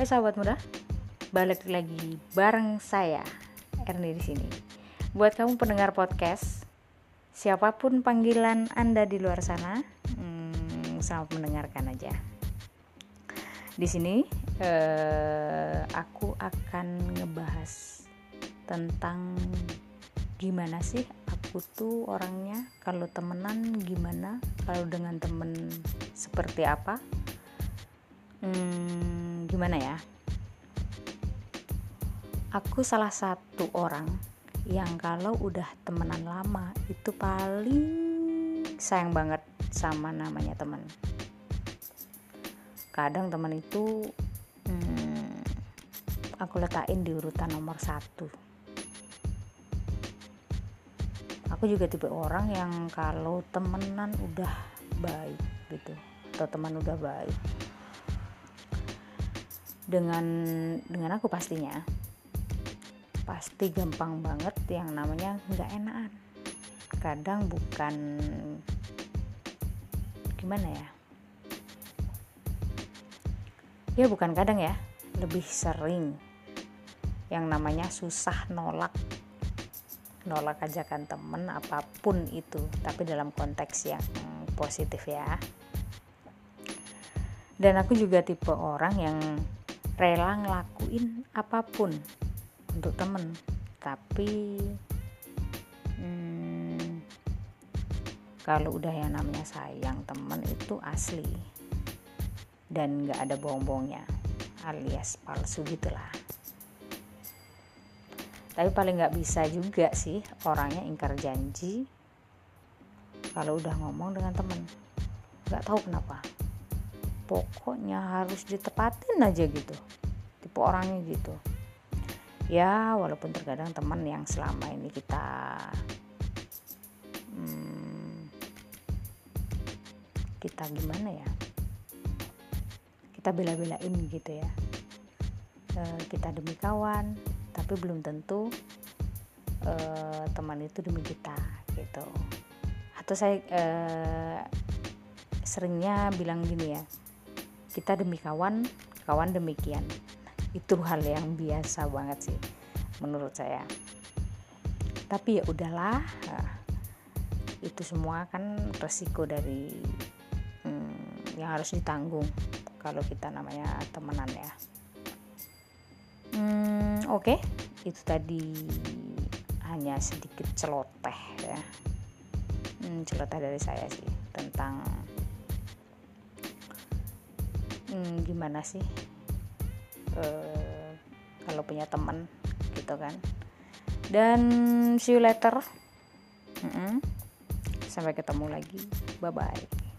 Hai sahabat muda, balik lagi bareng saya Erni di sini. Buat kamu pendengar podcast, siapa pun panggilan Anda di luar sana, hmm, selamat mendengarkan aja. Di sini eh, aku akan ngebahas tentang gimana sih aku tuh orangnya kalau temenan gimana, kalau dengan temen seperti apa. Hmm, gimana ya? Aku salah satu orang yang kalau udah temenan lama itu paling sayang banget sama namanya temen. Kadang temen itu hmm, aku letakin di urutan nomor satu. Aku juga tipe orang yang kalau temenan udah baik gitu atau teman udah baik dengan dengan aku pastinya. Pasti gampang banget yang namanya nggak enakan. Kadang bukan gimana ya? Ya bukan kadang ya. Lebih sering. Yang namanya susah nolak. Nolak ajakan temen apa pun itu. Tapi dalam konteks yang positif ya. Dan aku juga tipe orang yang rela ngelakuin apa pun untuk temen. Tapi hmm, kalau udah yang namanya sayang temen itu asli dan nggak ada bohong-bohongnya alias palsu gitulah. Tapi paling nggak bisa juga sih orangnya ingkar janji kalau udah ngomong dengan temen. Nggak tahu kenapa pokoknya harus ditepatin aja gitu tipe orangnya gitu. Ya walaupun terkadang teman yang selama ini kita hmm, kita gimana ya kita bela-belain gitu ya. E, kita demi kawan tapi belum tentu e, teman itu demi kita gitu. Atau saya e, seringnya bilang gini ya kita demi kawan kawan demikian. Itu hal yang biasa banget sih menurut saya. Tapi ya udahlah itu semua kan resiko dari hmm, yang harus ditanggung kalau kita namanya temenan ya. Hmm, oke. Okay. itu tadi hanya sedikit celoteh ya. Hmm, celoteh dari saya sih tentang hmm, gimana sih? Uh, kalau punya teman gitu kan. Dan see you later. Mm -hmm. sampai ketemu lagi. Bye bye